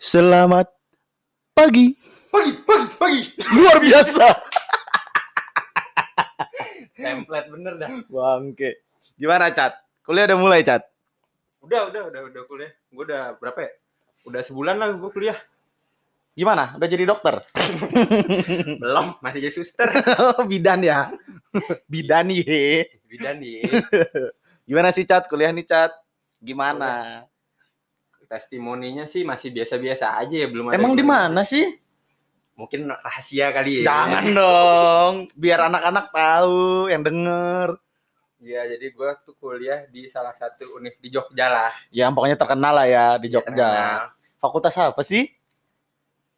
Selamat pagi. Pagi, pagi, pagi. Luar biasa. Template bener dah. Bangke. Gimana, Cat? Kuliah udah mulai, Cat? Udah, udah, udah, udah kuliah. Gue udah berapa ya? Udah sebulan lah gue kuliah. Gimana? Udah jadi dokter? Belum, masih jadi suster. Bidan ya. Bidan ye. Bidan nih. Gimana sih, Cat? Kuliah nih, Cat? Gimana? Testimoninya sih masih biasa-biasa aja ya, belum ada. Emang di mana sih? Mungkin rahasia kali ya. Jangan dong. Biar anak-anak tahu yang denger. Iya, jadi gue tuh kuliah di salah satu univ di Jogja lah. Yang pokoknya terkenal lah ya di Jogja. Terkenal. Fakultas apa sih?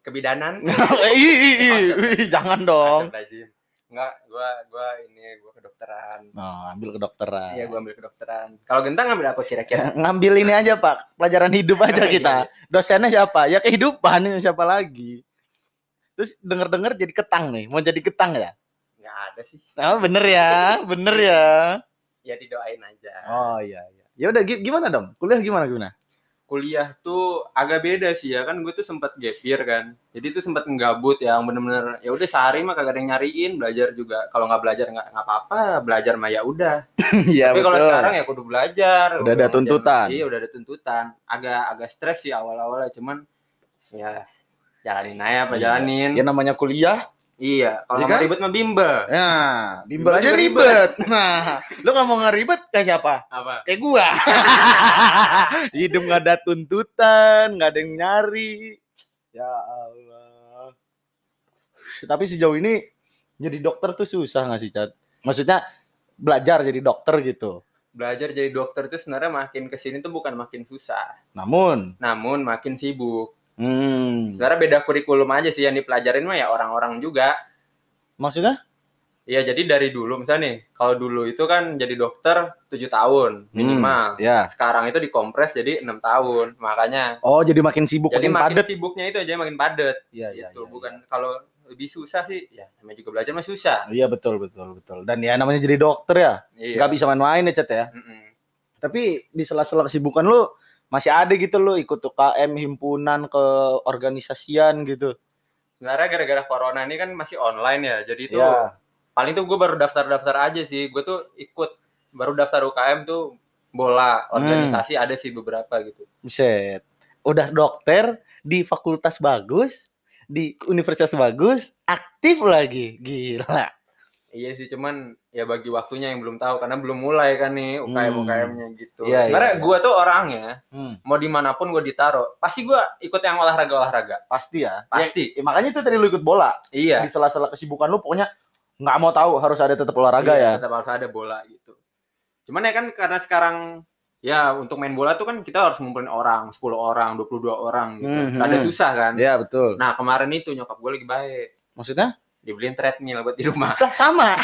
Kebidanan. Ih, ih, ih, ih, jangan dong. Enggak, gua gua ini gua kedokteran. Oh, ambil kedokteran. Iya, gua ambil kedokteran. Kalau Gentang ambil apa kira-kira? ngambil ini aja pak. Pelajaran hidup aja Iya, kita. dosennya siapa? Ya kehidupan. Ini siapa lagi? Terus denger dengar jadi ketang nih. Mau jadi ketang ya Enggak ada sih. oh, bener ya. Bener ya. Ya didoain aja. oh iya iya. Ya udah gi- gimana dong? Kuliah gimana gimana kuliah tuh agak beda sih ya. Kan gue tuh sempat gap year kan. Jadi tuh sempat ngegabut ya yang bener-bener ya udah sehari mah kagak ada yang nyariin belajar juga. Kalau nggak belajar nggak nggak apa-apa belajar mah ya udah. Iya tapi kalau sekarang ya kudu belajar. Udah ada ngerjain- tuntutan. iya udah ada tuntutan. Agak agak stres sih awal-awalnya cuman ya jalanin aja apa Iya. jalanin. Ya namanya kuliah iya kalau kan? ribet mah bimbel. Ya bimbel Bimbel aja juga ribet. Nah lu nggak mau ngeribet kayak siapa? Apa? Kayak gua. Hidup nggak ada tuntutan nggak ada yang nyari. Ya Allah. Tapi sejauh ini jadi dokter tuh susah nggak sih Cat? maksudnya belajar jadi dokter gitu. Belajar jadi dokter tuh sebenarnya makin ke sini tuh bukan makin susah. Namun. Namun makin sibuk hmm, sebenarnya beda kurikulum aja sih yang dipelajarin mah ya orang-orang juga maksudnya Iya, jadi dari dulu misalnya nih, kalau dulu itu kan jadi dokter 7 tahun minimal. ya Sekarang itu dikompres jadi enam tahun. Makanya oh jadi makin sibuk jadi makin makin sibuknya itu aja makin padat Iya, iya, gitu. iya, Bukan kalau lebih susah sih, ya namanya juga belajar mah susah. iya betul betul betul dan ya namanya jadi dokter ya Iya. nggak bisa main-main ya Cat ya Mm-mm. tapi di sela-sela kesibukan lu masih ada gitu lu ikut UKM himpunan ke organisasian gitu Sebenarnya gara-gara corona ini kan masih online ya. Jadi itu ya paling tuh gue baru daftar-daftar aja sih. Gue tuh ikut baru daftar UKM tuh bola Hmm. organisasi ada sih beberapa gitu. Buset. Udah dokter di fakultas bagus, di universitas bagus, aktif lagi. Gila. Iya sih, cuman ya bagi waktunya yang belum tahu karena belum mulai kan nih UKM UKM-nya gitu. Iya, Sebenarnya iya, iya. gua tuh orangnya Hmm, mau di mana pun gua ditaruh, pasti gua ikut yang olahraga olahraga. pasti ya. Pasti. Ya, makanya itu tadi lu ikut bola. Iya. Di sela-sela kesibukan lu pokoknya nggak mau tahu harus ada tetap olahraga ya. Iya, Tetap harus ada bola gitu. Cuman ya kan karena sekarang ya untuk main bola tuh kan kita harus ngumpulin orang, 10 orang, 22 orang gitu. Mhm. Ada susah kan. Iya, betul. Nah, kemarin itu nyokap gue lagi baik. Maksudnya? Dibeliin treadmill buat di rumah. Lah sama.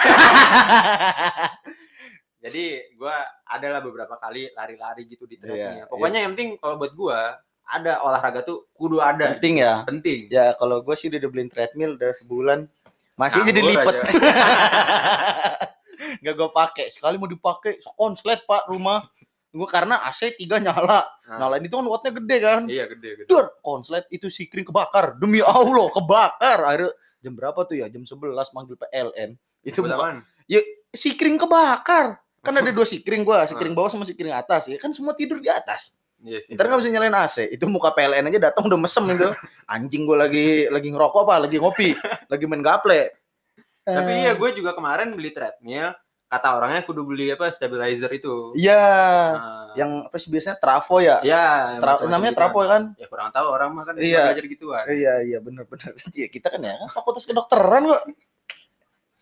Jadi gua adalah beberapa kali lari-lari gitu di treadmill. Iya, Pokoknya yang penting kalau buat gua ada olahraga tuh kudu ada. Penting ya. Penting. Ya kalau gue sih udah beliin treadmill udah sebulan masih jadi Nganggur lipet. Gak gue pakai. Sekali mau dipakai konslet pak rumah. Gue karena AC tiga nyala. Nah, Nyalain itu kan wattnya gede kan. Iya gede gede. Dur, konslet itu si kring kebakar. Demi Allah, kebakar. Akhirnya jam berapa tuh ya? Jam 11 manggil PLN. Itu bukan apaan? si kring kebakar. Kan ada dua si kring gua, si kring bawah sama si kring atas ya. Kan semua tidur di atas. Iya sih. Ntar nggak bisa nyalain AC. Itu muka PLN aja datang udah mesem itu. Anjing gua lagi lagi ngerokok apa? Lagi ngopi, lagi main gaple. Tapi Eh, iya gue juga kemarin beli treadmill. Kata orangnya kudu beli apa stabilizer itu. Iya, Nah, yang apa sih biasanya trafo ya? ya Tra- namanya gitu trafo kan? Ya kurang tahu orang mah kan Iya. belajar gituan. Iya iya benar-benar. Iya kita kan ya kan fakultas kedokteran kok.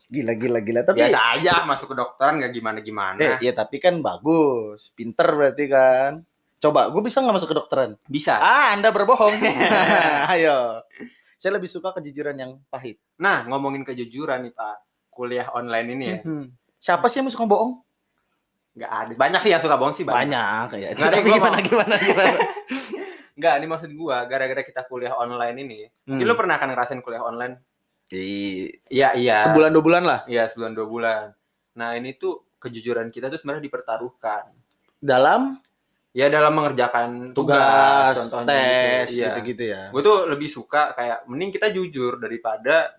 Gila gila gila tapi Biasa aja masuk ke dokteran nggak gimana gimana. Eh, iya tapi kan bagus, pinter berarti kan. Coba, gue bisa nggak masuk ke dokteran? Bisa. Ah, anda berbohong. Ayo, saya lebih suka kejujuran yang pahit. Nah ngomongin kejujuran nih Pak, kuliah online ini ya Mhm. Siapa sih yang suka bohong? nggak ada. Banyak sih yang suka bohong sih banyak. Banyak kayak. Nggak ada gimana, gimana gimana Nggak, ini maksud gua gara-gara kita kuliah online ini. Hmm. Jadi lu pernah kan ngerasain kuliah online? Di Iya iya. sebulan dua bulan lah. Iya sebulan dua bulan. Nah ini tuh kejujuran kita tuh sebenarnya dipertaruhkan. Dalam ya dalam mengerjakan tugas, contohnya tes gitu. Iya. gitu-gitu ya. Gue tuh lebih suka kayak mending kita jujur daripada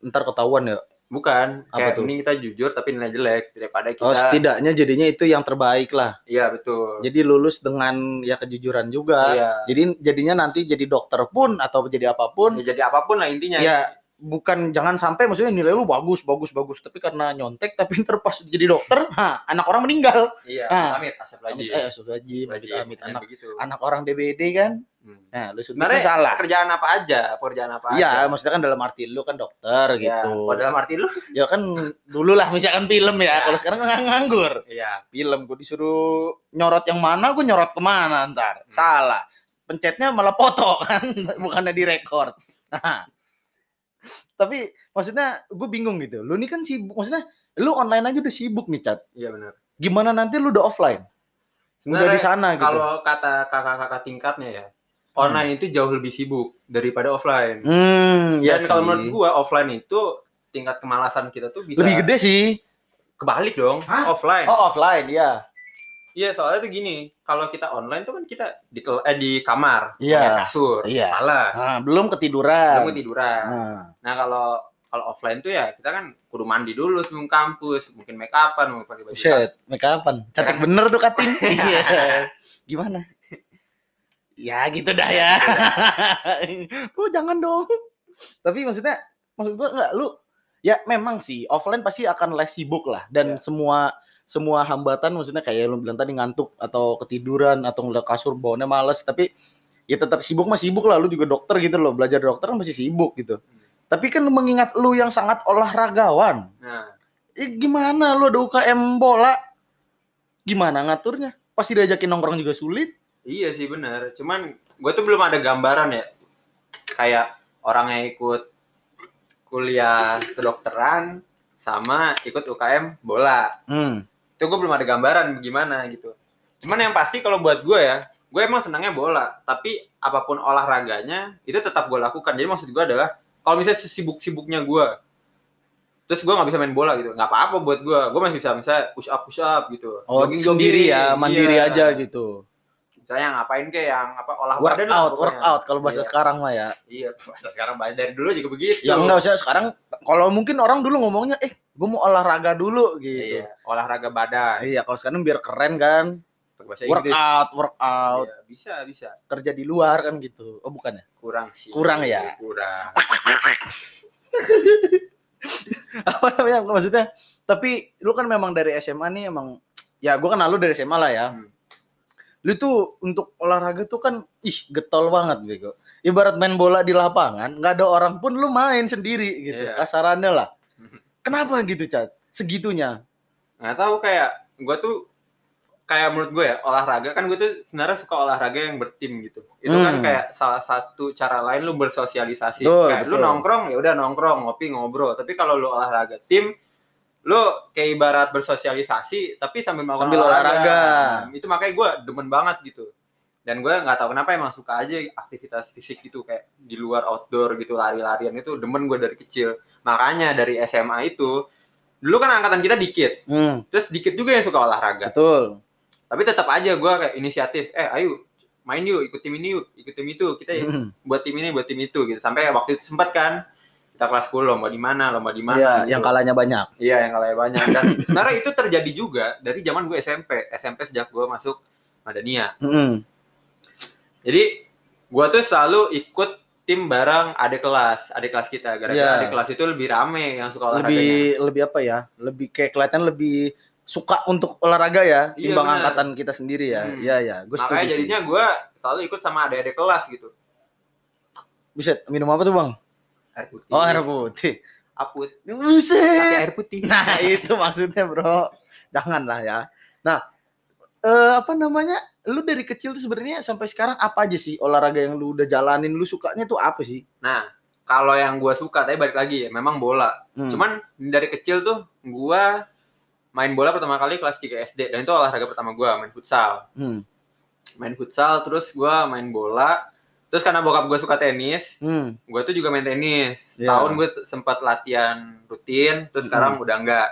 Ntar ketahuan ya. Bukan Apa kayak tuh? mending kita jujur tapi nilai jelek daripada kita Oh, setidaknya jadinya itu yang terbaik lah. iya betul Jadi lulus dengan ya kejujuran juga. iya Jadi jadinya nanti jadi dokter pun atau jadi apa pun ya, jadi apa pun lah intinya ya bukan jangan sampai maksudnya nilai lu bagus bagus bagus tapi karena nyontek tapi ntar pas jadi dokter ha, anak orang meninggal. Iya Ah. amit asap lagi eh astagfirullahaladzim, amit amit Jangan anak begitu. anak orang DBD kan? Hmm. nah lu sebenarnya salah pekerjaan apa aja? Pekerjaan apa iya maksudnya kan dalam arti lu kan dokter Ya, gitu. kalau dalam arti lu? Ya kan dulu lah misalkan film ya. Ya. kalau sekarang kan nganggur. Iya. Film gue disuruh nyorot yang mana gue nyorot ke mana ntar. Hmm. salah. Pencetnya malah foto kan? Bukannya direkord. Nah tapi maksudnya gue bingung gitu. Lu ini kan sibuk maksudnya lu online aja udah sibuk nih cat. Iya benar. Gimana nanti lu udah offline? Udah di sebenarnya sana gitu. kalau kata kakak-kakak tingkatnya ya online itu jauh lebih sibuk daripada offline. Hmm ya dan kalau sih. menurut gua offline itu tingkat kemalasan kita tuh bisa lebih gede sih. kebalik dong Hah? offline. Oh offline ya iya soalnya tuh gini kalau kita online tuh kan kita di eh, di kamar Iya. kasur Iya. malas nah, belum ketiduran belum ketiduran nah. nah kalau kalau offline tuh ya kita kan kudu mandi dulu sebelum kampus mungkin make upan mau pakai baju Buset, make upan. Cantik Kan- bener tuh Katin. Iya. Gimana? Ya gitu dah ya. oh jangan dong. Tapi maksudnya, maksud gua enggak lu ya memang sih offline pasti akan less sibuk lah dan Iya. semua semua hambatan maksudnya kayak lu bilang tadi ngantuk atau ketiduran atau ngeliat kasur bawaannya males tapi ya tetap sibuk mah sibuk lah lu juga dokter gitu loh belajar dokter kan masih sibuk gitu tapi kan mengingat lu yang sangat olahragawan nah Eh, gimana lu ada UKM bola? Gimana ngaturnya? Pasti diajakin nongkrong juga sulit. Iya sih benar. Cuman gue tuh belum ada gambaran ya. Kayak orang yang ikut kuliah kedokteran sama ikut UKM bola. Hmm. Itu gue belum ada gambaran gimana gitu. Cuman yang pasti kalau buat gue ya, gue emang senangnya bola. Tapi apa pun olahraganya itu tetap gue lakukan. Jadi maksud gue adalah kalau misalnya sesibuk-sibuknya gue, terus gue nggak bisa main bola gitu, nggak apa-apa buat gue. Gue masih bisa misalnya push up push up gitu. Oh, Jogging-jogging, sendiri ya, mandiri iya. aja gitu. Misalnya ngapain kayak yang apa olah badan lah Workout, workout kalau bahasa Iya. sekarang mah ya. Iya, bahasa sekarang dari dulu juga begitu. Ya enggak usah sekarang kalau mungkin orang dulu ngomongnya eh gue mau olahraga dulu gitu. Iya, olahraga badan. Iya, kalau sekarang biar keren kan. Pakai bahasa Inggris. Workout, workout, Iya, bisa, bisa. kerja di luar kan gitu. Oh, bukan ya? Kurang sih. Kurang ya? Kurang. Apa namanya maksudnya? Tapi lu kan memang dari SMA nih emang ya gua kenal lu dari SMA lah ya. Hmm. Lu tuh untuk olahraga tuh kan ih getol banget bego. Ibarat main bola di lapangan, nggak ada orang pun lu main sendiri gitu. Iya. Kasarannya lah. Kenapa gitu, Cat? Segitunya. Nggak tahu kayak gue tuh kayak menurut gue ya olahraga kan gue tuh sebenarnya suka olahraga yang bertim gitu. Itu kan Hmm. kayak salah satu cara lain lu bersosialisasi. Betul, kayak lu betul. nongkrong ya udah nongkrong, ngopi, ngobrol. Tapi kalau lu olahraga tim lu kayak ibarat bersosialisasi tapi sambil melakukan Sambil olahraga. Nah, itu makanya gue demen banget gitu. Dan gue nggak tahu kenapa emang suka aja aktivitas fisik gitu kayak di luar outdoor gitu lari-larian itu demen gue dari kecil. Makanya dari SMA itu dulu kan angkatan kita dikit, Hmm, terus dikit juga yang suka olahraga. betul. Tapi tetap aja gue kayak inisiatif, eh ayo main yuk, ikut tim ini yuk, ikut tim itu, kita Hmm. buat tim ini, buat tim itu gitu. Sampai waktu itu sempat kan kita kelas 10 lomba di mana, lomba di mana. Iya, gitu. yang kalahnya banyak. Iya, yang kalahnya banyak. Dan sebenarnya itu terjadi juga dari zaman gue SMP. SMP sejak gue masuk Madania. Hmm. Jadi gue tuh selalu ikut tim bareng adik kelas, adik kelas kita. Gara-gara Iya. adik kelas itu lebih rame yang suka olahraganya. Lebih lebih apa ya? Lebih kayak kelihatan lebih suka untuk olahraga ya, Iya, timbang benar. angkatan kita sendiri ya. Hmm. Iya, iya. Gue Makanya jadinya gue selalu ikut sama adik-adik kelas gitu. Buset, minum apa tuh, Bang? Air putih. Oh, air putih. Aput. Buset. air putih. Nah, itu maksudnya, Bro. Janganlah ya. Nah, eh apa namanya? Lu dari kecil tuh sebenarnya sampai sekarang apa aja sih olahraga yang lu udah jalanin? Lu sukanya tuh apa sih? Nah, kalau yang gue suka, tapi balik lagi ya, memang bola. Hmm. Cuman dari kecil tuh gue main bola pertama kali kelas 3 SD. Dan itu olahraga pertama gue, main futsal. Hmm. Main futsal, terus gue main bola. Terus karena bokap gue suka tenis, Hmm. gue tuh juga main tenis. Iya. Setahun gue t- sempat latihan rutin, terus sekarang udah enggak.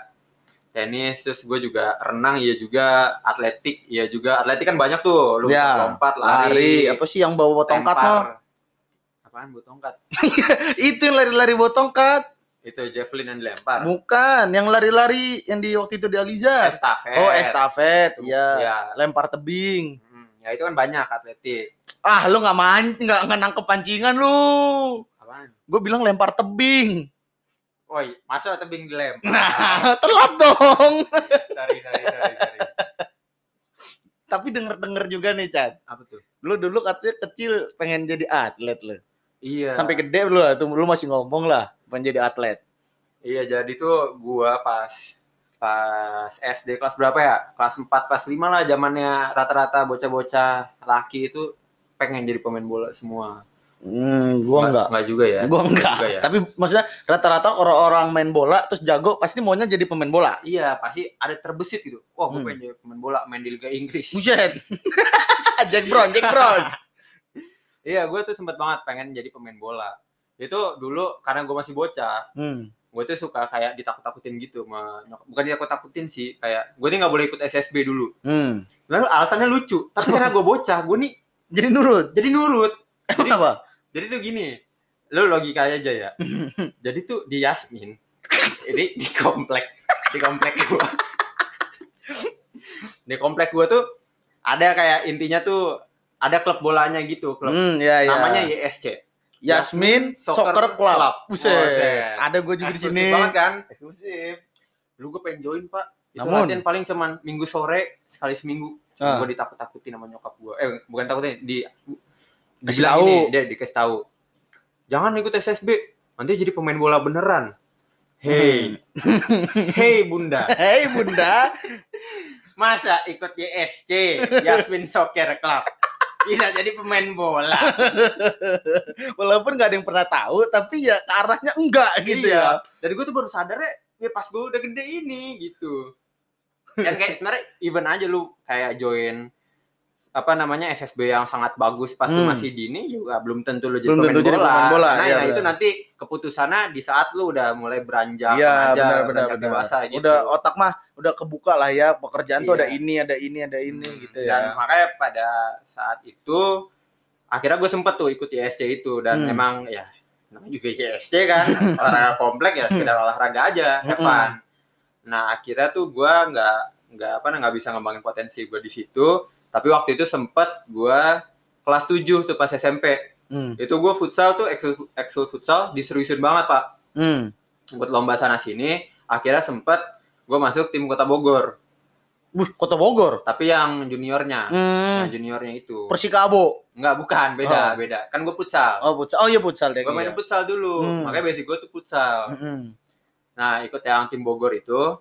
tenis terus gue juga renang iya juga atletik iya juga atletik kan banyak tuh lu Ya, lompat lari, lari, apa sih yang bawa tongkat lempar. no? apaan bawa tongkat Itu yang lari-lari bawa tongkat. itu javelin yang dilempar Bukan, yang lari-lari yang di waktu itu di Aliza. estafet Oh, estafet, iya. ya. Lempar tebing. Hmm, ya itu kan banyak atletik Ah, lu nggak main, nggak nangkep pancingan lu. apaan Gue bilang lempar tebing. Woi, masa tebing dilempar? Nah, telat dong. sorry, sorry, sorry, sorry. Tapi denger-denger juga nih, Chan. Apa tuh? Lu dulu katanya kecil pengen jadi atlet lu. Iya. Sampai gede lu tuh lu masih ngomong lah pengen jadi atlet. Iya, jadi tuh gua pas pas SD kelas berapa ya? Kelas 4, kelas 5 lah zamannya rata-rata bocah-bocah laki itu pengen jadi pemain bola semua. Hmm, gua enggak. Enggak juga ya. Gua enggak. Juga ya. Tapi maksudnya rata-rata orang-orang main bola terus jago pasti maunya jadi pemain bola. Iya, pasti ada terbesit gitu. Wah, gua Hmm. pengen jadi pemain bola, main di Liga Inggris. Buset. Jack Brown, Jack Brown. Iya, gue tuh sempet banget pengen jadi pemain bola. Itu dulu karena gue masih bocah, Hmm. Gue tuh suka kayak ditakut-takutin gitu sama nyokap. Bukan ditakut-takutin sih, kayak gue nih nggak boleh ikut SSB dulu. Hmm. Lalu alasannya lucu, tapi karena gue bocah, gue nih Jadi nurut. jadi nurut. Jadi, Apa? jadi tuh gini, lu logika aja ya. Jadi tuh di Yasmin, ini di komplek, di komplek gua. di komplek gua tuh ada kayak intinya tuh ada klub bolanya gitu, klub Hmm, ya ya. namanya YSC. Yasmin Soccer Soccer, Club. Club. Buset. Buset. Ada gue juga di sini. banget kan? Eksklusif. Lu gue pengen join, Pak. Itu Namun- latihan paling cuman minggu sore sekali seminggu. Ah. Gue ditakut-takutin sama nyokap gue. Eh, bukan takutin, di Kasih tahu. gini, dia dikasih tahu. Jangan ikut SSB, nanti jadi pemain bola beneran. Hey, hey Bunda, Hei Bunda. masa ikut YSC, Yasmin Soccer Club? Bisa jadi pemain bola. Walaupun gak ada yang pernah tahu, tapi ya ke arahnya enggak gitu ya. Iya. Dan gue tuh baru sadar ya, ya pas gue udah gede ini gitu. Dan kayak sebenarnya even aja lu kayak join apa namanya SSB yang sangat bagus pas lu Hmm. masih dini juga belum tentu lu jadi Belum pemain tentu jadi bola. pemain bola, Nah, iya, nah, itu nanti keputusannya di saat lu udah mulai beranjak Iya, remaja, benar benar beranjak benar. dewasa gitu. Udah otak mah udah kebuka lah ya. Pekerjaan tuh Iya. ada ini, ada ini, ada ini Hmm, gitu Dan ya. makanya pada saat itu akhirnya gue sempet tuh ikut YSC itu dan Hmm. emang ya namanya juga YSC kan olahraga komplek ya sekedar olahraga aja, have Mm-mm. fun. Nah akhirnya tuh gue nggak nggak apa nggak bisa ngembangin potensi gue di situ. Tapi waktu itu sempet gue kelas 7 tuh pas SMP. Hmm. Itu gue futsal tuh ekskul, ekskul futsal diseriusin banget pak. Hmm. Buat lomba sana sini. Akhirnya sempet gue masuk tim Kota Bogor. Wih, Kota Bogor. Tapi yang juniornya. Hmm. Nah, juniornya itu. Persikabo. Enggak, bukan, beda, Oh. beda. Kan gue futsal. Oh, futsal. Oh iya futsal deh. gue main futsal dulu. Hmm. Makanya basic gue tuh futsal. Hmm. Nah, ikut yang tim Bogor itu.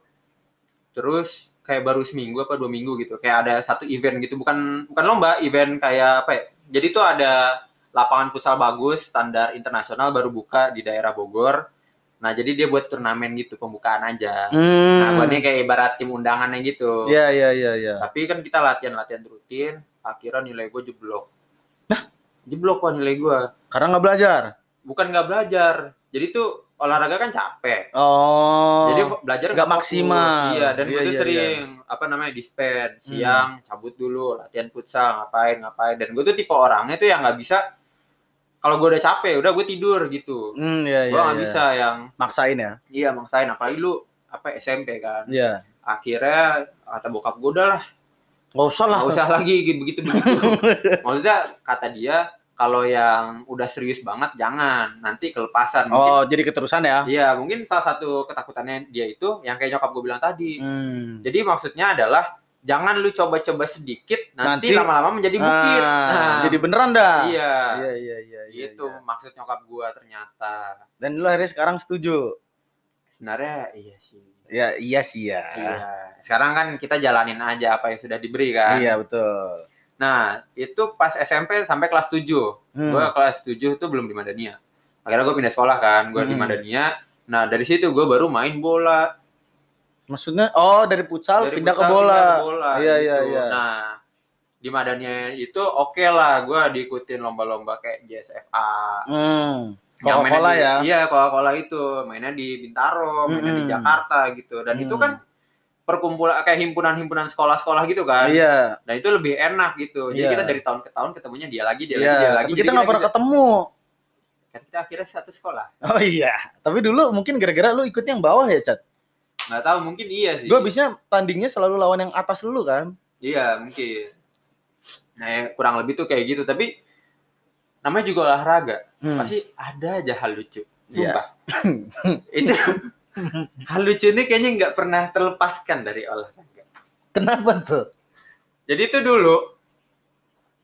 Terus kayak baru seminggu apa dua minggu gitu. Kayak ada satu event gitu, bukan bukan lomba, event kayak apa ya? Jadi tuh ada lapangan futsal bagus, standar internasional baru buka di daerah Bogor. Nah, jadi dia buat turnamen gitu, pembukaan aja. Hmm. Nah, buatnya kayak ibarat tim undangannya gitu. Iya, iya, iya, iya. Tapi kan kita latihan-latihan rutin, akhirnya nilai gue jeblok. Nah, jeblok kok nilai gue. Karena nggak belajar. Bukan nggak belajar. Jadi tuh olahraga kan capek. Oh. Jadi belajar nggak maksimal. Iya, dan Iya, gue tuh iya, Hmm. sering apa namanya dispen siang cabut dulu latihan futsal ngapain ngapain dan gue tuh tipe orangnya tuh yang nggak bisa kalau gue udah capek udah gue tidur gitu. Hmm, iya, iya. gue nggak iya. bisa yang maksain ya. iya maksain apalagi lu apa SMP kan. Iya. Akhirnya kata bokap gue udah lah Nggak usah lah. nggak usah lagi begitu begitu. Maksudnya kata dia kalau yang udah serius banget jangan nanti kelepasan. Mungkin, Oh, jadi keterusan ya. Iya mungkin salah satu ketakutannya dia itu yang kayak nyokap gue bilang tadi. Hmm. Jadi maksudnya adalah jangan lu coba-coba sedikit nanti, Nanti- lama-lama menjadi bukit. Ah, Nah, jadi beneran dah. iya. Iya, iya, iya, iya. Gitu iya. maksud nyokap gua ternyata. Dan lu akhirnya sekarang setuju. Sebenarnya iya sih. Ya, iya sih ya. Iya. Sekarang kan kita jalanin aja apa yang sudah diberi kan. Iya, betul. Nah, itu pas SMP sampai kelas 7. Hmm. Gua kelas 7 itu belum di Madania. Akhirnya gue pindah sekolah kan, gue di Hmm. Madania. Nah, dari situ gue baru main bola. Maksudnya oh dari futsal Dari pindah ke futsal bola. pindah ke bola, Iya, gitu. iya, iya. Nah, di Madania itu oke lah, gue diikutin lomba-lomba kayak JSFA. Hmm. Coca-Cola di- ya. Iya, Coca-Cola itu mainnya di Bintaro, mainnya di Mm-mm. Jakarta gitu. Dan itu Hmm. kan perkumpulan kayak himpunan-himpunan sekolah-sekolah gitu kan. Iya. Nah itu lebih enak gitu. Jadi Iya. kita dari tahun ke tahun ketemunya dia lagi, dia Iya. lagi, dia lagi. Tapi kita nggak pernah bisa- ketemu. kan kita akhirnya satu sekolah. Oh iya. Tapi dulu mungkin gara-gara lu ikut yang bawah ya, Cat. Nggak tahu mungkin iya sih. Gue abisnya tandingnya selalu lawan yang atas dulu kan. Iya mungkin. Nah ya, kurang lebih tuh kayak gitu. Tapi namanya juga olahraga. Hmm. Pasti ada aja hal lucu. Iya. Sumpah. itu hal lucu ini kayaknya nggak pernah terlepaskan dari olahraga. Kenapa tuh? Jadi itu dulu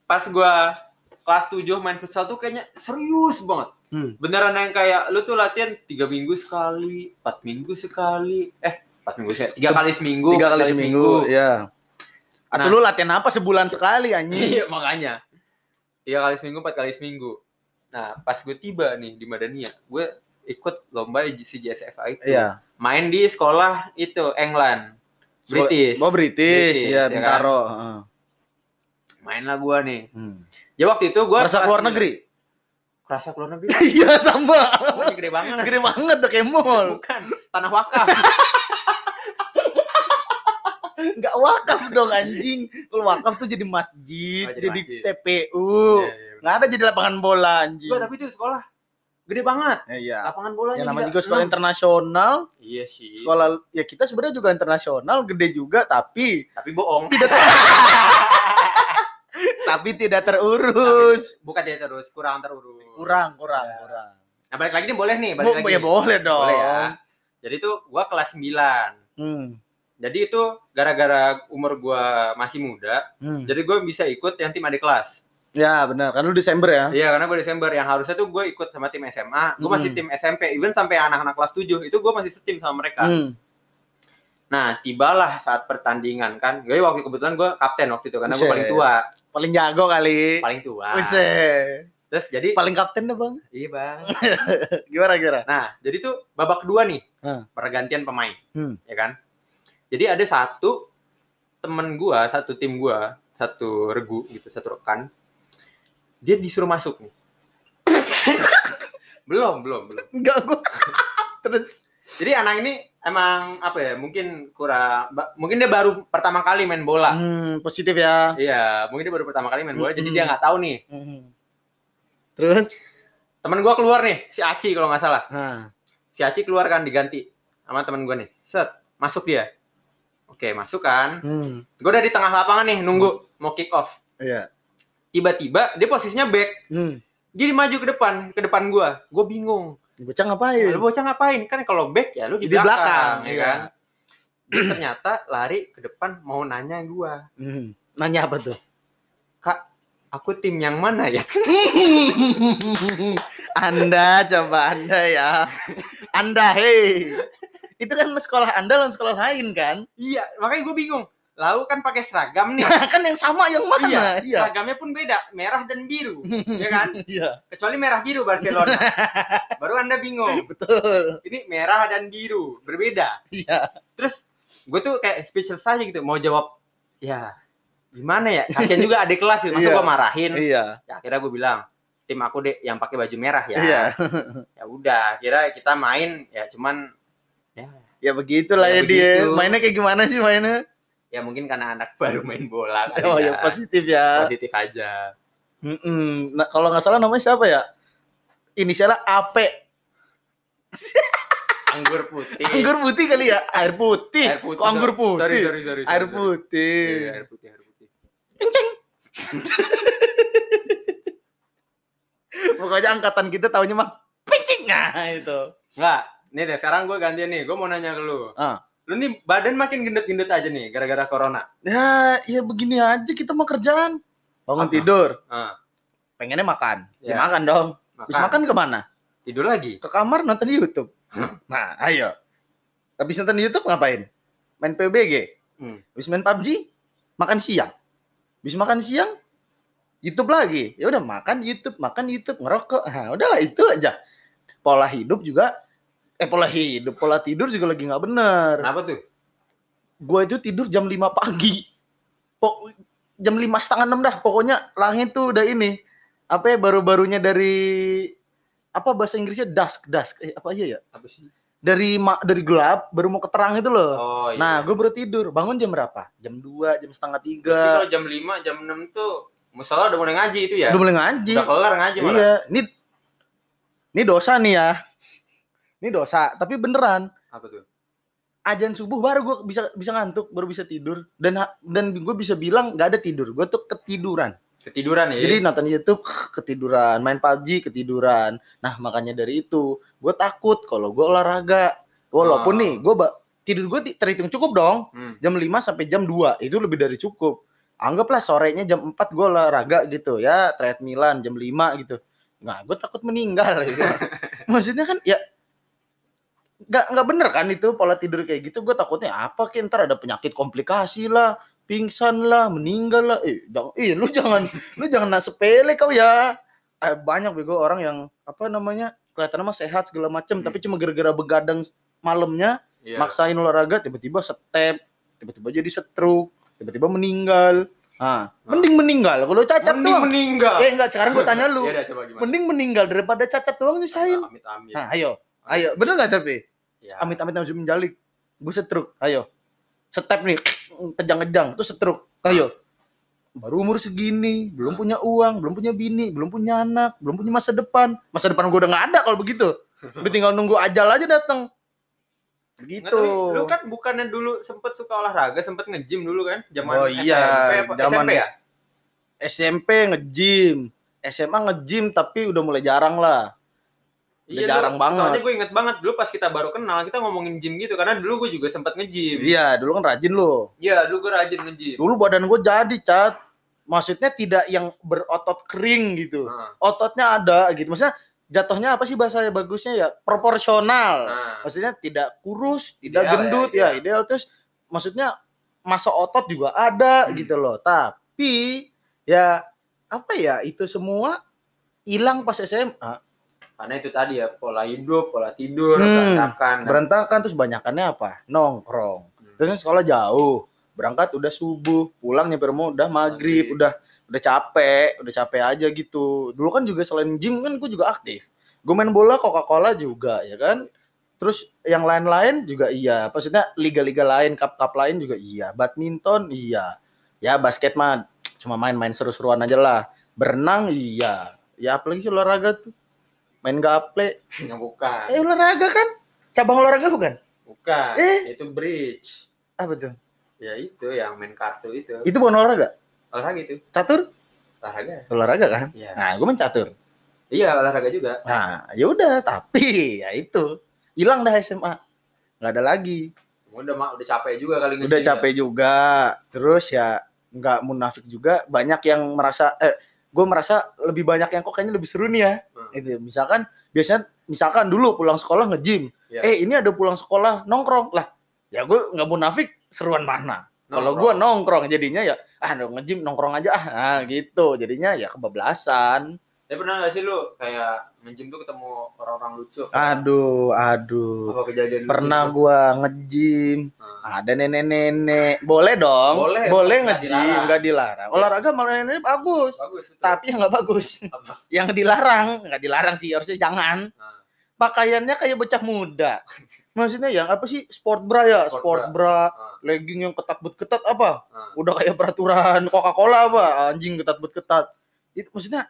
pas gua kelas 7 main futsal tuh kayaknya serius banget. Hmm. Beneran yang kayak lu tuh latihan tiga minggu sekali, empat minggu sekali, eh empat minggu sekali, tiga kali seminggu, Tiga kali seminggu, ya. Atau Nah. lu latihan apa sebulan sekali anjing? Iya makanya tiga kali seminggu, empat kali seminggu. Nah pas gue tiba nih di Madania, gue ikut lomba si JSFA itu. Iya. Main di sekolah itu England, British. Oh British, British, ya ya Bintaro. Heeh. Main lah gue nih. Hmm. Ya waktu itu gue Rasa keluar negeri? Kerasa keluar negeri. Iya sama. Pokoknya gede banget. Gede banget tuh kayak mall. Bukan tanah wakaf. Nggak wakaf dong anjing. Kalau wakaf tuh jadi masjid, Oh, jadi jadi, masjid. TPU. Iya, iya, Nggak ada jadi lapangan bola anjing. Gua tapi itu sekolah gede banget. Ya, iya. Lapangan bolanya Yang namanya juga sekolah internasional, Iya sih. sekolah ya kita sebenarnya juga internasional, gede juga tapi Tapi bohong. tidak ter- tapi tidak terurus. Bukan dia terus, kurang terurus. Kurang, kurang, Ya. kurang. Nah, balik lagi nih boleh nih, balik Bo- lagi. ya boleh dong. Boleh ya. Jadi tuh gua kelas 9. Hmm. Jadi itu gara-gara umur gua masih muda, Hmm. jadi gue bisa ikut yang tim adik kelas. Ya benar, kan lu Desember ya. Iya, karena gue Desember yang harusnya tuh gue ikut sama tim SMA, gue masih Hmm. tim SMP, even sampai anak-anak kelas 7 itu gue masih setim sama mereka. Hmm. Nah, tibalah saat pertandingan kan. Gue waktu kebetulan gue kapten waktu itu karena gue paling tua, Paling jago kali. paling tua. Buset. Terus jadi Paling kapten dah, Bang. iya, Bang. Gimana gimana? Nah, jadi tuh babak kedua nih. Hmm. Pergantian pemain, Hmm. ya kan? Jadi ada satu temen gua, satu tim gua, satu regu gitu, satu rekan. Dia disuruh masuk nih. belum, belum, belum. Enggak gua. Terus Jadi anak ini emang apa ya? Mungkin kurang mungkin dia baru pertama kali main bola. hmm, positif ya. Iya, mungkin dia baru pertama kali main bola, jadi Mm-mm. dia nggak tahu nih. Hmm. Terus Temen gua keluar nih, si Aci kalau nggak salah. nah, Si Aci keluar kan diganti sama temen gua nih. Set, masuk dia. Oke, masuk kan. hmm. Gue udah di tengah lapangan nih, nunggu mau kick off. Iya. Tiba-tiba dia posisinya back. Hmm. Dia maju ke depan, ke depan gua. Gue bingung. Bocah ngapain? Lu bocah ngapain? Kan kalau back ya lu di, Di belakang, belakang, ya iya. kan? Dia ternyata lari ke depan mau nanya gua. Hmm. Nanya apa tuh? Kak, aku tim yang mana ya? anda coba Anda ya. Anda hei. Itu kan sekolah Anda lawan sekolah lain kan? iya, makanya gue bingung. Lalu kan pakai seragam nih. kan yang sama yang mana? iya, Iya. seragamnya pun beda, merah dan biru, ya kan? Iya, Kecuali merah biru Barcelona. Baru Anda bingung. betul. Ini merah dan biru, berbeda. Iya. Terus gue tuh kayak speechless aja gitu, mau jawab ya gimana ya? Kasian juga adik kelas gitu. Masa Iya. gue marahin? Iya. Ya akhirnya gue bilang, tim aku deh yang pakai baju merah ya. Iya. Ya udah, kira kita main ya cuman ya Ya begitulah ya, Ya, dia. begitu. Mainnya kayak gimana sih mainnya? Ya mungkin karena anak baru main bola kali Oh ya. ya positif ya. Positif aja. Mm-mm. Nah, kalau nggak salah namanya siapa ya? Inisialnya AP. Anggur putih. Anggur putih kali ya? Air putih. Air putih. Kok anggur putih? Sorry, sorry, sorry. Air sorry, sorry. putih. Iya, air putih, air putih. Kenceng. Pokoknya angkatan kita taunya mah pincing nah itu. Enggak, nih deh sekarang gue gantian nih. Gue mau nanya ke lu. Ah. Lu nih badan makin gendut-gendut aja nih gara-gara corona. Ya, ya begini aja kita mau kerjaan. Bangun Apa? tidur, Ah, pengennya makan. Ya, Ya. makan dong. Habis makan. makan ke mana? Tidur lagi. Ke kamar nonton YouTube. Nah, ayo. Habis nonton YouTube ngapain? Main PUBG. Hmm. Habis main PUBG, makan siang. Habis makan siang, YouTube lagi. Ya udah makan YouTube, makan YouTube, ngerokok. Nah, udahlah itu aja. Pola hidup juga eh pola hidup, pola tidur juga lagi nggak bener. Kenapa tuh? Gue itu tidur jam 5 pagi. Pok jam lima setengah enam dah. Pokoknya langit tuh udah ini. Apa ya baru-barunya dari apa bahasa Inggrisnya dusk, dusk. Eh, apa aja ya? Apa sih? dari ma- dari gelap baru mau ke terang itu loh. Oh iya. Nah, gue baru tidur. Bangun jam berapa? Jam 2, jam setengah 3. kalau jam 5, jam 6 tuh musola udah mulai ngaji itu ya. Udah mulai ngaji. Udah kelar ngaji malah. Iya, ini ini dosa nih ya. Ini dosa, tapi beneran. Apa tuh? Ajan subuh baru gue bisa bisa ngantuk, baru bisa tidur dan dan gue bisa bilang nggak ada tidur. Gue tuh ketiduran. Ketiduran ya. Jadi nonton YouTube ketiduran, main PUBG ketiduran. Nah, makanya dari itu gue takut kalau gue olahraga. Walaupun Oh. nih, gue tidur gue terhitung cukup dong. Hmm. Jam 5 sampai jam 2 itu lebih dari cukup. Anggaplah sorenya jam 4 gue olahraga gitu ya, treadmillan jam 5 gitu. Nah, gue takut meninggal gitu. Maksudnya kan ya nggak nggak bener kan itu pola tidur kayak gitu. Gue takutnya apa ki ntar ada penyakit komplikasi lah, pingsan lah, meninggal lah. Eh, jangan, eh lu jangan lu jangan nak sepele kau ya. Eh, banyak bego orang yang apa namanya kelihatannya mah sehat segala macem, Hmm. tapi cuma gara-gara begadang malamnya Iya. maksain olahraga tiba-tiba step tiba-tiba jadi stroke tiba-tiba meninggal ah mending meninggal kalau cacat Mending doang meninggal. eh enggak sekarang gue tanya lu dah coba gimana? mending meninggal daripada cacat doang nyusahin Amit amit. nah ayo ayo bener nggak tapi Ya. amit amit langsung menjalik gue stroke ayo step nih kejang-kejang tuh stroke ayo baru umur segini belum Ah. punya uang belum punya bini belum punya anak belum punya masa depan masa depan gue udah nggak ada kalau begitu udah tinggal nunggu ajal aja datang Nggak, begitu tapi lu kan bukannya dulu sempet suka olahraga, sempet nge-gym dulu kan? Zaman Oh iya, SMP apa? zaman- SMP ya? SMP nge-gym, SMA nge-gym tapi udah mulai jarang lah. Udah jarang dulu- banget. Soalnya gue inget banget dulu pas kita baru kenal, kita ngomongin gym gitu. Karena dulu gue juga sempet nge-gym. Iya, dulu kan rajin lo. Iya, dulu gue rajin nge-gym. Dulu badan gue jadi, Cat. Maksudnya tidak yang berotot kering gitu. Nah, Ototnya ada gitu. Maksudnya jatuhnya apa sih bahasa bagusnya ya? Proporsional. nah. Maksudnya tidak kurus, tidak Ideal gendut ya, ya, ideal terus maksudnya masa otot juga ada Hmm. gitu loh. Tapi ya apa ya itu semua hilang pas SMA. Karena itu tadi ya, pola hidup, pola tidur, Hmm, berantakan. Berantakan terus banyakannya apa? Nongkrong. Hmm. terus kan sekolah jauh. Berangkat udah subuh pulang nyampe rumah udah maghrib Maghrib. udah udah capek udah capek aja gitu. Dulu kan juga selain gym kan gue juga aktif. Gue main bola Coca Cola juga ya kan? Terus yang lain-lain juga iya. Maksudnya liga-liga lain cup-cup lain juga iya. Badminton iya. Ya basket mah cuma main-main seru-seruan aja lah. Berenang iya. Ya apalagi sih olahraga tuh main gaple Yang bukan. eh olahraga kan cabang olahraga bukan Bukan. Eh. Itu bridge. apa tuh Ya itu yang main kartu itu. itu bukan olahraga Olahraga itu. catur Olahraga. olahraga kan Iya. nah gue main catur Iya, olahraga juga. nah ya udah tapi ya itu hilang dah SMA nggak ada lagi Udah ma- udah capek juga kali udah ya. capek juga terus ya nggak munafik juga banyak yang merasa eh gue merasa lebih banyak yang kok kayaknya lebih seru nih ya. Itu misalkan biasanya misalkan dulu pulang sekolah nge-gym. Iya. eh ini ada pulang sekolah nongkrong. Lah ya gue nggak munafik seruan mana? Kalau gue nongkrong. jadinya ya ah nge-gym nongkrong aja ah nah, gitu. Jadinya ya kebablasan Tapi pernah gak sih lu kayak nge-gym tuh ketemu orang-orang lucu? aduh aduh. Apa kejadian lucu pernah gitu? gua nge-gym. Nah, ada nenek-nenek. Boleh dong. Boleh, boleh dilarang. nggak dilarang. Olahraga malah nenek bagus. Bagus tapi yang nggak bagus Apa? yang dilarang. Nggak dilarang sih harusnya jangan. Nah, pakaiannya kayak bocah muda. Maksudnya yang apa sih? Sport bra ya? Sport sport bra. nah, legging yang ketat bet ketat apa? Nah. udah kayak peraturan Coca Cola apa? Anjing ketat bet ketat itu maksudnya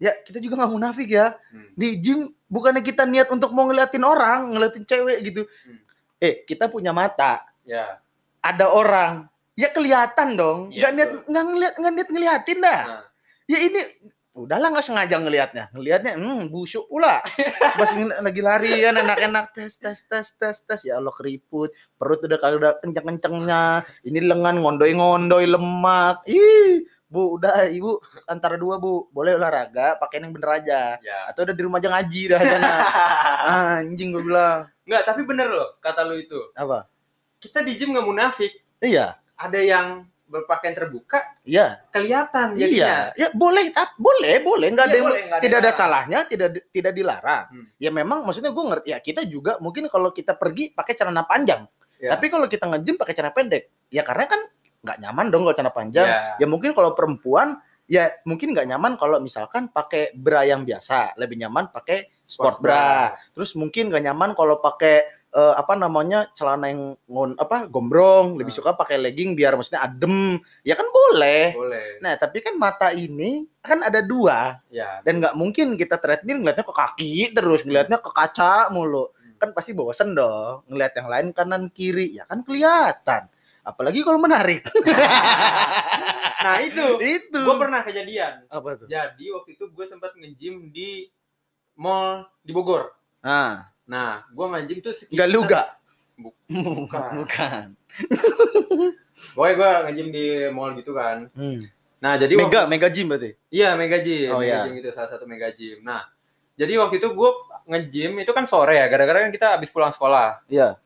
ya kita juga nggak munafik ya. Hmm. di gym bukannya kita niat untuk mau ngeliatin orang ngeliatin cewek gitu. Hmm. eh kita punya mata. Ya. ada orang. Ya kelihatan dong. Iya, nggak niat nggak ngeliat nggak niat ngeliatin dah. Nah, ya ini udahlah nggak sengaja ngelihatnya ngelihatnya hmm busuk pula. Pas lagi lari kan enak-enak tes tes tes tes tes. Ya Allah keriput. Perut udah kagak kenceng-kencengnya. Ini lengan ngondoy-ngondoy lemak. Ih bu udah ibu antara dua bu boleh olahraga pakai yang bener aja ya. atau udah di rumah aja ngaji dah sana anjing gue bilang Enggak, tapi bener loh kata lu itu. apa Kita di gym nggak munafik. iya Ada yang berpakaian terbuka iya kelihatan iya jadinya. ya boleh tap boleh boleh nggak ada Iya, yang boleh, nggak tidak ada yang salah. salahnya tidak tidak dilarang Hmm. ya memang maksudnya gue ngerti ya kita juga mungkin kalau kita pergi pakai celana panjang Ya. tapi kalau kita nge-gym pakai celana pendek ya karena kan nggak nyaman dong kalau celana panjang Ya. ya mungkin kalau perempuan ya mungkin nggak nyaman kalau misalkan pakai bra yang biasa, lebih nyaman pakai sport Sports bra. Terus mungkin nggak nyaman kalau pakai eh, apa namanya celana yang ngon apa gombrong, lebih Hmm. suka pakai legging biar maksudnya adem. Ya kan boleh. Boleh. Nah, tapi kan mata ini kan ada dua Ya. dan nggak mungkin kita treadmill ngeliatnya ke kaki terus, ngeliatnya ke kaca mulu. Kan pasti bosen dong ngeliat yang lain kanan kiri. Ya kan kelihatan. Apalagi kalau menarik. Nah, itu itu. gue pernah kejadian. apa tuh? Jadi waktu itu gue sempat nge-gym di mall di Bogor. Nah, Nah, gue nge-gym tuh sekitar... enggak lu enggak? Buk- Bukan. Bukan. Pokoknya gue nge-gym di mall gitu kan. Hmm. Nah, jadi Mega, waktu- mega gym berarti. Iya, Mega Gym. Oh, Mega iya. Gym itu salah satu Mega Gym. Nah, jadi waktu itu gue nge-gym itu kan sore ya, gara-gara kan kita habis pulang sekolah. Iya.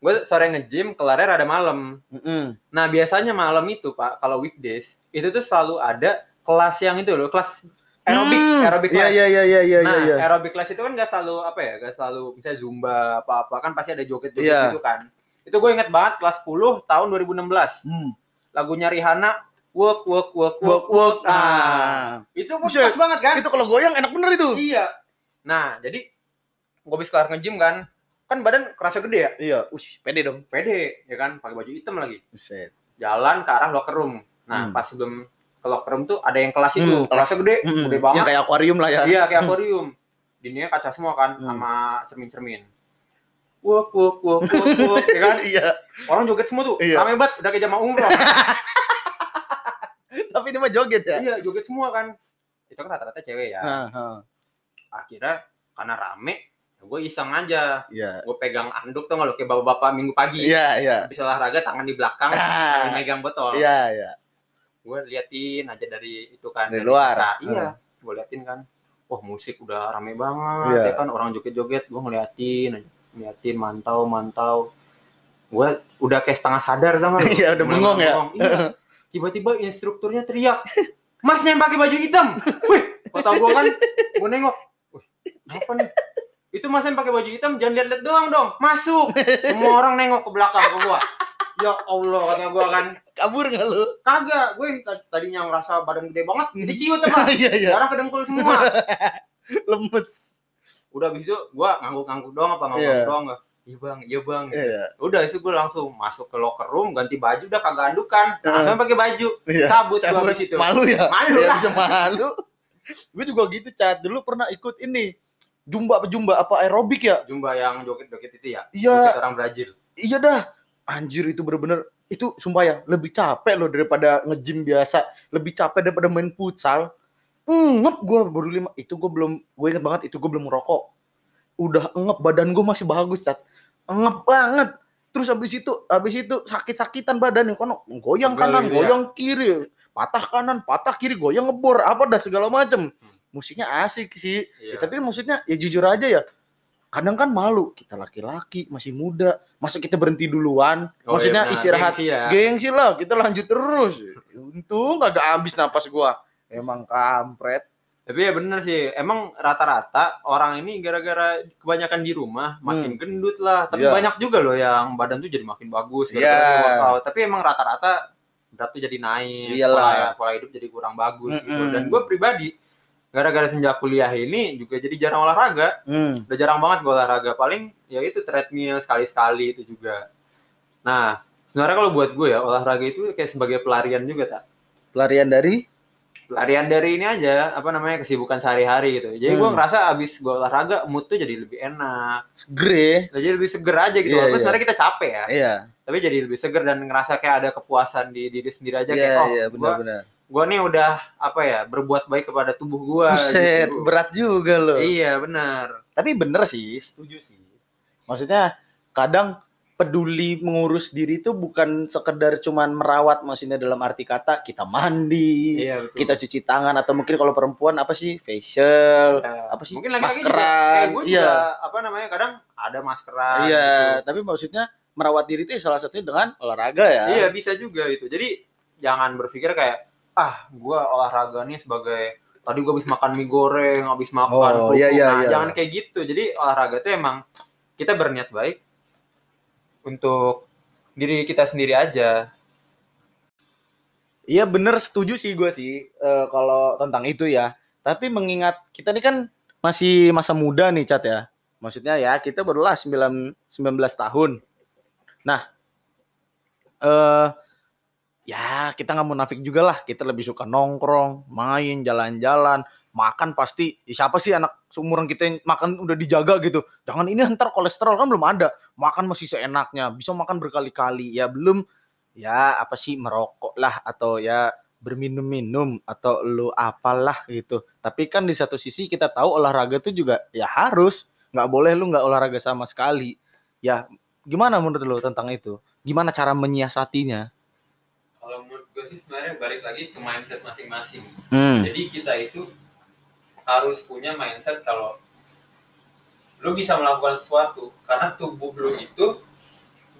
Gue sore nge-gym, kelarnya ada malam. Mm-mm. Nah, biasanya malam itu, Pak, kalau weekdays, itu tuh selalu ada kelas yang itu loh, kelas aerobik, Hmm. aerobik kelas. iya iya iya iya nah, iya. aerobik kelas itu kan gak selalu apa ya, gak selalu misalnya zumba apa-apa kan pasti ada joget-joget Iya. gitu kan. Itu gue inget banget kelas 10 tahun 2016. Hmm. Lagunya Rihanna work work work Work work. Ah, Ah. itu pas banget kan? Itu kalau goyang enak bener itu. Iya. Nah, jadi gue habis kelar nge-gym kan, kan badan kerasa gede ya, Iya, ush, pede dong. pede ya kan, pakai baju hitam lagi. Buset. Jalan ke arah locker room. Nah, Hmm. pas sebelum ke locker room tuh ada yang kelas itu, Hmm, kelasnya gede, Mm-mm. gede banget. Yang kayak akuarium lah ya. Iya, kayak Hmm. akuarium. Dininya kaca semua kan, Hmm. sama cermin-cermin. Wuk, wuk, wuk, wuk, wuk, ya kan? Iya. Orang joget semua tuh, Iya. rame banget, udah kayak jamaah umroh. Tapi ini mah joget ya. iya, joget semua kan. Itu kan rata-rata cewek ya. Nah, ha. Akhirnya, karena rame, gue iseng aja. Iya. Gue pegang anduk tuh lo, kayak bapak-bapak minggu pagi. Iya, iya. Habis olahraga, tangan di belakang, Ah. sambil megang botol. Iya, iya. Gue liatin aja dari itu kan. Dari luar. kaca. Hmm. Iya, gue liatin kan. Wah, musik udah rame banget, Iya. ya kan. Orang joget-joget, gue ngeliatin. Ngeliatin, mantau, mantau. Gue udah kayak setengah sadar tau nggak lu? Iya, udah bengong ya? Iya. Tiba-tiba instrukturnya teriak, Mas yang pakai baju hitam. Wih, kota gue kan, gue nengok. Wih, apa nih? Itu mas yang pakai baju hitam, jangan lihat-lihat doang dong. Masuk. Semua orang nengok ke belakang ke gua. Ya Allah, kata gua kan. Kabur nggak lu? Kagak, gue tadinya ngerasa badan gede banget, jadi ciut apa? Iya, iya. Darah ke dengkul semua. Lemes. Udah habis itu gua ngangguk-ngangguk doang apa ngangguk Iya. doang? Iya bang, iya bang. Iya. Udah itu gue langsung masuk ke locker room, ganti baju, udah kagak andukan, langsung pakai baju, Iya. cabut, gua Cabut. habis itu. Malu ya? Malu Iya, lah. bisa malu. Gue juga gitu, Cat. Dulu pernah ikut ini. Jumba apa jumba apa aerobik ya? Jumba yang joget-joget itu ya, Iya, joget orang Brazil. iya dah. Anjir itu bener-bener itu sumpah ya lebih capek loh daripada nge-gym biasa, lebih capek daripada main futsal. Ngep gue baru lima itu gue belum gue inget banget itu gue belum ngerokok. Udah ngep badan gue masih bagus cat, ngep banget. Terus habis itu habis itu sakit-sakitan badan kan goyang Pegel kanan, gitu ya? goyang kiri, patah kanan, patah kiri, goyang ngebor apa dah segala macem. Musiknya asik sih. Ya, Iya. tapi maksudnya ya jujur aja ya. Kadang kan malu kita laki-laki masih muda, masa kita berhenti duluan? Oh, maksudnya iya istirahat Gengsi ya. gengsi lah, kita lanjut terus. Untung agak habis napas gua. Emang kampret. Tapi ya bener sih, emang rata-rata orang ini gara-gara kebanyakan di rumah makin gendut lah. Tapi Iya. banyak juga loh yang badan tuh jadi makin bagus Iya. gara-gara workout. Tapi emang rata-rata berat tuh jadi naik, Iyalah. pola, pola hidup jadi kurang bagus gitu. Mm-mm. Dan gue pribadi gara-gara sejak kuliah ini juga jadi jarang olahraga. Hmm. Udah jarang banget gue olahraga. Paling ya itu treadmill sekali-sekali itu juga. Nah, sebenarnya kalau buat gue ya olahraga itu kayak sebagai pelarian juga tak. Pelarian dari pelarian dari ini aja apa namanya kesibukan sehari-hari gitu jadi gue Hmm. ngerasa abis gue olahraga mood tuh jadi lebih enak segre. jadi lebih seger aja gitu Iya, walaupun iya. sebenarnya kita capek ya Iya. tapi jadi lebih seger dan ngerasa kayak ada kepuasan di diri sendiri aja Iya, kayak oh iya, gue benar-benar. Gue nih udah apa ya berbuat baik kepada tubuh gue Buset, gitu. berat juga loh. iya benar Tapi bener sih, setuju sih. Maksudnya kadang peduli mengurus diri itu bukan sekedar cuman merawat maksudnya dalam arti kata kita mandi, iya betul kita cuci tangan atau mungkin kalau perempuan apa sih facial, Ya, apa sih? mungkin juga maskeran, kayak gue iya. juga apa namanya kadang ada maskeran iya, gitu. tapi maksudnya merawat diri itu salah satunya dengan olahraga ya. Iya bisa juga itu. Jadi jangan berpikir kayak ah gua olahraga nih sebagai tadi gua habis makan mie goreng, habis makan Oh, iya, iya, Nah, iya. jangan kayak gitu. Jadi olahraga itu emang kita berniat baik untuk diri kita sendiri aja. Iya bener setuju sih gue sih eh, kalau tentang itu ya. Tapi mengingat kita ini kan masih masa muda nih Cat ya. Maksudnya ya kita barulah 9, 19 tahun. Nah eh ya kita nggak munafik juga lah. Kita lebih suka nongkrong, main, jalan-jalan, makan pasti. Ya, siapa sih anak seumuran kita yang makan udah dijaga gitu. Jangan ini ntar kolesterol kan belum ada. Makan masih seenaknya, bisa makan berkali-kali. Ya belum ya apa sih merokok lah atau ya berminum-minum atau lu apalah gitu. Tapi kan di satu sisi kita tahu olahraga itu juga ya harus nggak boleh lu nggak olahraga sama sekali. Ya gimana menurut lu tentang itu? Gimana cara menyiasatinya? Sih sebenarnya balik lagi ke mindset masing-masing. Hmm. Jadi kita itu harus punya mindset kalau lu bisa melakukan sesuatu karena tubuh lu itu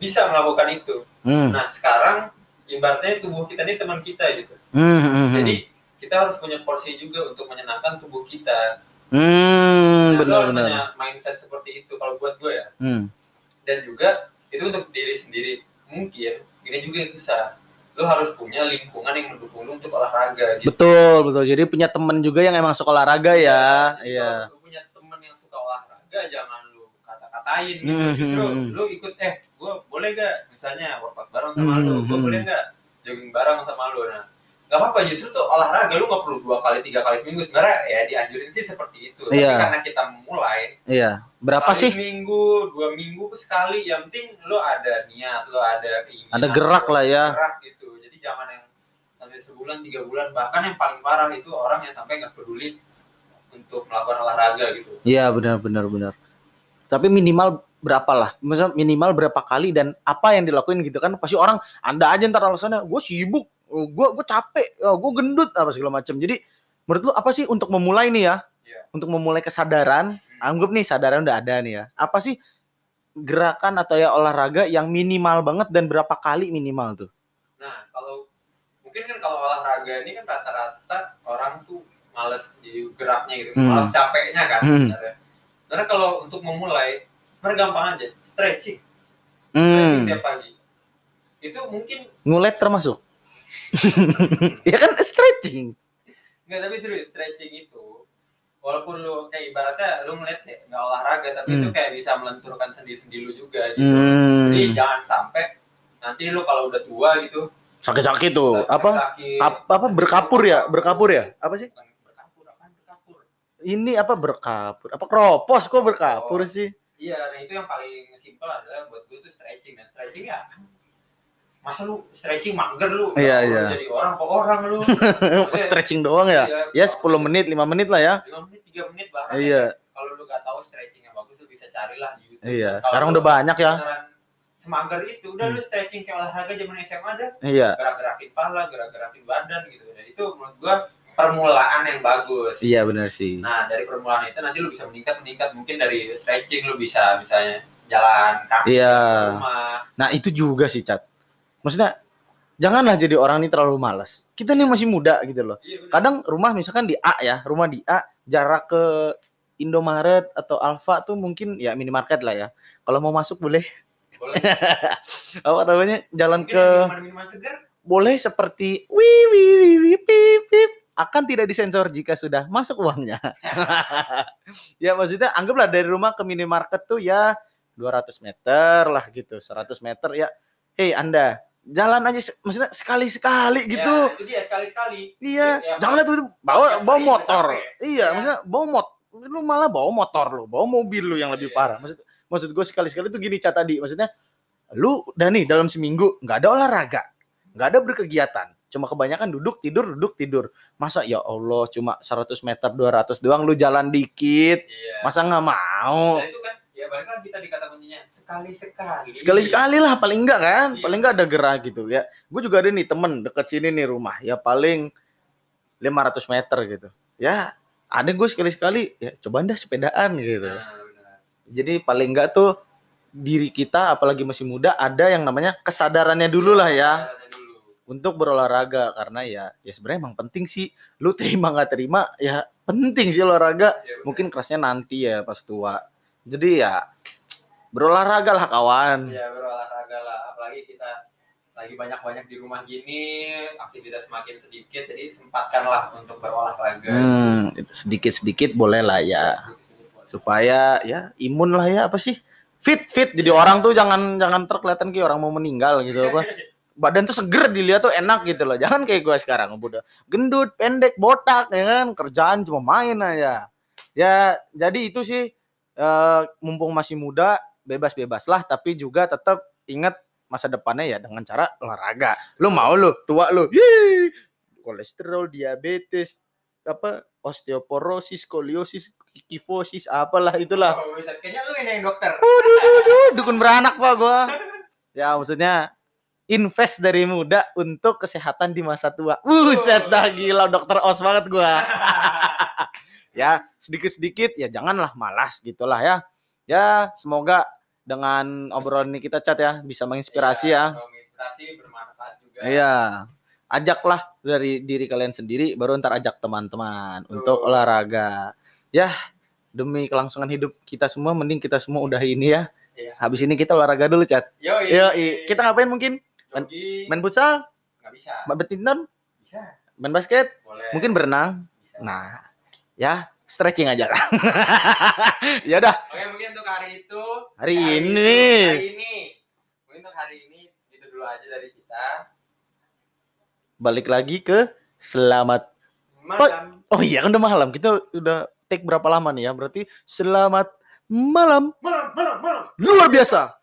bisa melakukan itu. Hmm. Nah sekarang ibaratnya tubuh kita ini teman kita gitu. Hmm, hmm, hmm. Jadi kita harus punya porsi juga untuk menyenangkan tubuh kita. Hmm, Nah, lu harus benar-benar. punya mindset seperti itu kalau buat gue ya. Hmm. Dan juga itu untuk diri sendiri. Mungkin ini juga yang susah. Lu harus punya lingkungan yang mendukung lu untuk olahraga gitu. Betul, betul. Jadi punya temen juga yang emang suka olahraga ya. Iya. kalau Lu punya temen yang suka olahraga, jangan lu kata-katain gitu. Hmm, Justru hmm, hmm. lu ikut eh gua boleh gak misalnya workout bareng sama Hmm, lu, gua hmm. boleh gak jogging bareng sama lu. Nah, nggak apa-apa justru tuh olahraga lu nggak perlu dua kali tiga kali seminggu sebenarnya ya dianjurin sih seperti itu Iya. tapi karena kita mulai Iya. Berapa sekali sih? minggu dua minggu sekali yang penting lu ada niat lu ada keinginan Ada gerak lah ya. gerak gitu jadi jangan yang sampai sebulan tiga bulan bahkan yang paling parah itu orang yang sampai nggak peduli untuk melakukan olahraga gitu Iya, benar benar benar. Tapi minimal berapa lah? Maksudnya minimal berapa kali dan apa yang dilakuin gitu kan? Pasti orang anda aja ntar alasannya gue sibuk, gue gue capek, gue gendut apa segala macam. Jadi menurut lu apa sih untuk memulai nih ya? Iya. Untuk memulai kesadaran, anggap nih sadaran udah ada nih ya. Apa sih gerakan atau ya olahraga yang minimal banget dan berapa kali minimal tuh? Nah kalau mungkin kan kalau olahraga ini kan rata-rata orang tuh males di geraknya gitu Hmm. males capeknya kan Hmm. sebenarnya karena kalau untuk memulai sebenarnya gampang aja stretching stretching Hmm, tiap pagi itu mungkin ngulet termasuk. ya kan stretching. nggak tapi serius stretching itu walaupun lu kayak ibaratnya lu ngeliat ya nggak olahraga tapi itu Hmm. kayak bisa melenturkan sendi-sendi lu juga gitu Hmm. jadi jangan sampai nanti lu kalau udah tua gitu Sakit-sakit tuh. Apa? sakit, Ap- apa berkapur ya? Berkapur ya? Apa sih? Berkapur apaan berkapur Ini apa berkapur? Apa kropos kok berkapur sih? iya nah itu yang paling simpel adalah buat gue itu stretching dan stretching ya masa lu stretching mager lu Iya, iya. jadi orang apa orang lu Stretching doang ya? Ya 10 menit, 5 menit lah ya. 5 menit 3 menit bahkan ya. Iya, kalau lu gak tahu stretching yang bagus lu bisa carilah di YouTube iya. Sekarang udah banyak ya. Semager itu udah Hmm. lu stretching kayak olahraga zaman SMA ada Iya. gerak-gerakin pala gerak-gerakin badan gitu dan itu menurut gua permulaan yang bagus Iya benar sih. nah dari permulaan itu nanti lu bisa meningkat meningkat mungkin dari stretching lu bisa misalnya jalan kaki Iya. rumah Nah, itu juga sih, Cat. Maksudnya janganlah jadi orang ini terlalu malas. Kita nih masih muda gitu loh. iya bener. Kadang rumah misalkan di A ya, rumah di A, jarak ke Indomaret atau Alfa tuh mungkin ya minimarket lah ya. Kalau mau masuk boleh apa namanya? Jalan mungkin ke minuman minuman segar boleh seperti wi wi wi wi pip pip akan tidak disensor jika sudah masuk uangnya. ya maksudnya anggaplah dari rumah ke minimarket tuh ya 200 meter lah gitu, 100 meter ya. Hei Anda, jalan aja maksudnya sekali-sekali gitu. ya, itu dia sekali sekali Iya, Ya, jangan tuh bawa yang bawa lain motor. Iya, Ya. maksudnya bawa mot lu malah bawa motor lu, bawa mobil lu yang lebih Iya. parah. Maksud maksud gue sekali-sekali tuh gini cat tadi, maksudnya lu udah nih dalam seminggu nggak ada olahraga, nggak ada berkegiatan, cuma kebanyakan duduk tidur duduk tidur. Masa ya Allah cuma 100 meter 200 doang lu jalan dikit, iya masa nggak mau? dan itu kan ya balik lagi tadi kata kuncinya sekali sekali Sekali-sekali lah paling enggak kan, Iya. paling enggak ada gerak gitu ya. Gue juga ada nih temen deket sini nih rumah, ya paling 500 meter gitu. Ya ada gue sekali-sekali ya coba dah sepedaan gitu. nah. Jadi paling enggak tuh diri kita apalagi masih muda ada yang namanya kesadarannya dulu lah ya untuk berolahraga karena ya ya sebenarnya emang penting sih lu terima nggak terima ya penting sih olahraga Ya, mungkin kerasnya nanti ya pas tua jadi ya berolahraga lah kawan ya berolahraga lah apalagi kita lagi banyak-banyak di rumah gini, aktivitas semakin sedikit, jadi sempatkanlah untuk berolahraga. Hmm, sedikit-sedikit boleh lah ya. Boleh. Supaya ya imun lah ya apa sih? Fit fit jadi orang tuh jangan jangan terkelihatan kayak orang mau meninggal gitu apa. Badan tuh seger dilihat tuh enak gitu loh. Jangan kayak gua sekarang udah gendut, pendek, botak ya kan. Kerjaan cuma main aja. Ya, jadi itu sih eh, mumpung masih muda bebas-bebas lah tapi juga tetap ingat masa depannya ya dengan cara olahraga. Lu mau lu tua lu. Yeay, kolesterol, diabetes, apa osteoporosis, skoliosis, kifosis, apalah itulah. Oh. Kayaknya lu ini yang dokter. Aduh, dukun beranak pak gua. Ya maksudnya invest dari muda untuk kesehatan di masa tua. Buset dah gila dokter os banget gua. ya sedikit-sedikit ya janganlah malas gitulah ya. Ya semoga dengan obrolan ini kita chat ya bisa menginspirasi ya. Kalau menginspirasi bermanfaat juga. Iya. Ajaklah dari diri kalian sendiri baru ntar ajak teman-teman untuk olahraga. Ya, demi kelangsungan hidup kita semua mending kita semua udah ini ya. Iya. Habis ini kita olahraga dulu, Chat. Yo, kita ngapain mungkin? main-. Main futsal, nggak bisa. main badminton, Bisa. main basket, Boleh. mungkin berenang. Bisa. Nah, ya stretching aja lah. ya udah, Oke, mungkin untuk hari itu hari hari ini. hari ini mungkin untuk hari ini itu dulu aja dari kita. balik lagi ke selamat. Malam. Oh iya, kan udah malam. Kita udah take berapa lama nih ya? Berarti selamat malam. Malam, malam, malam. Luar biasa.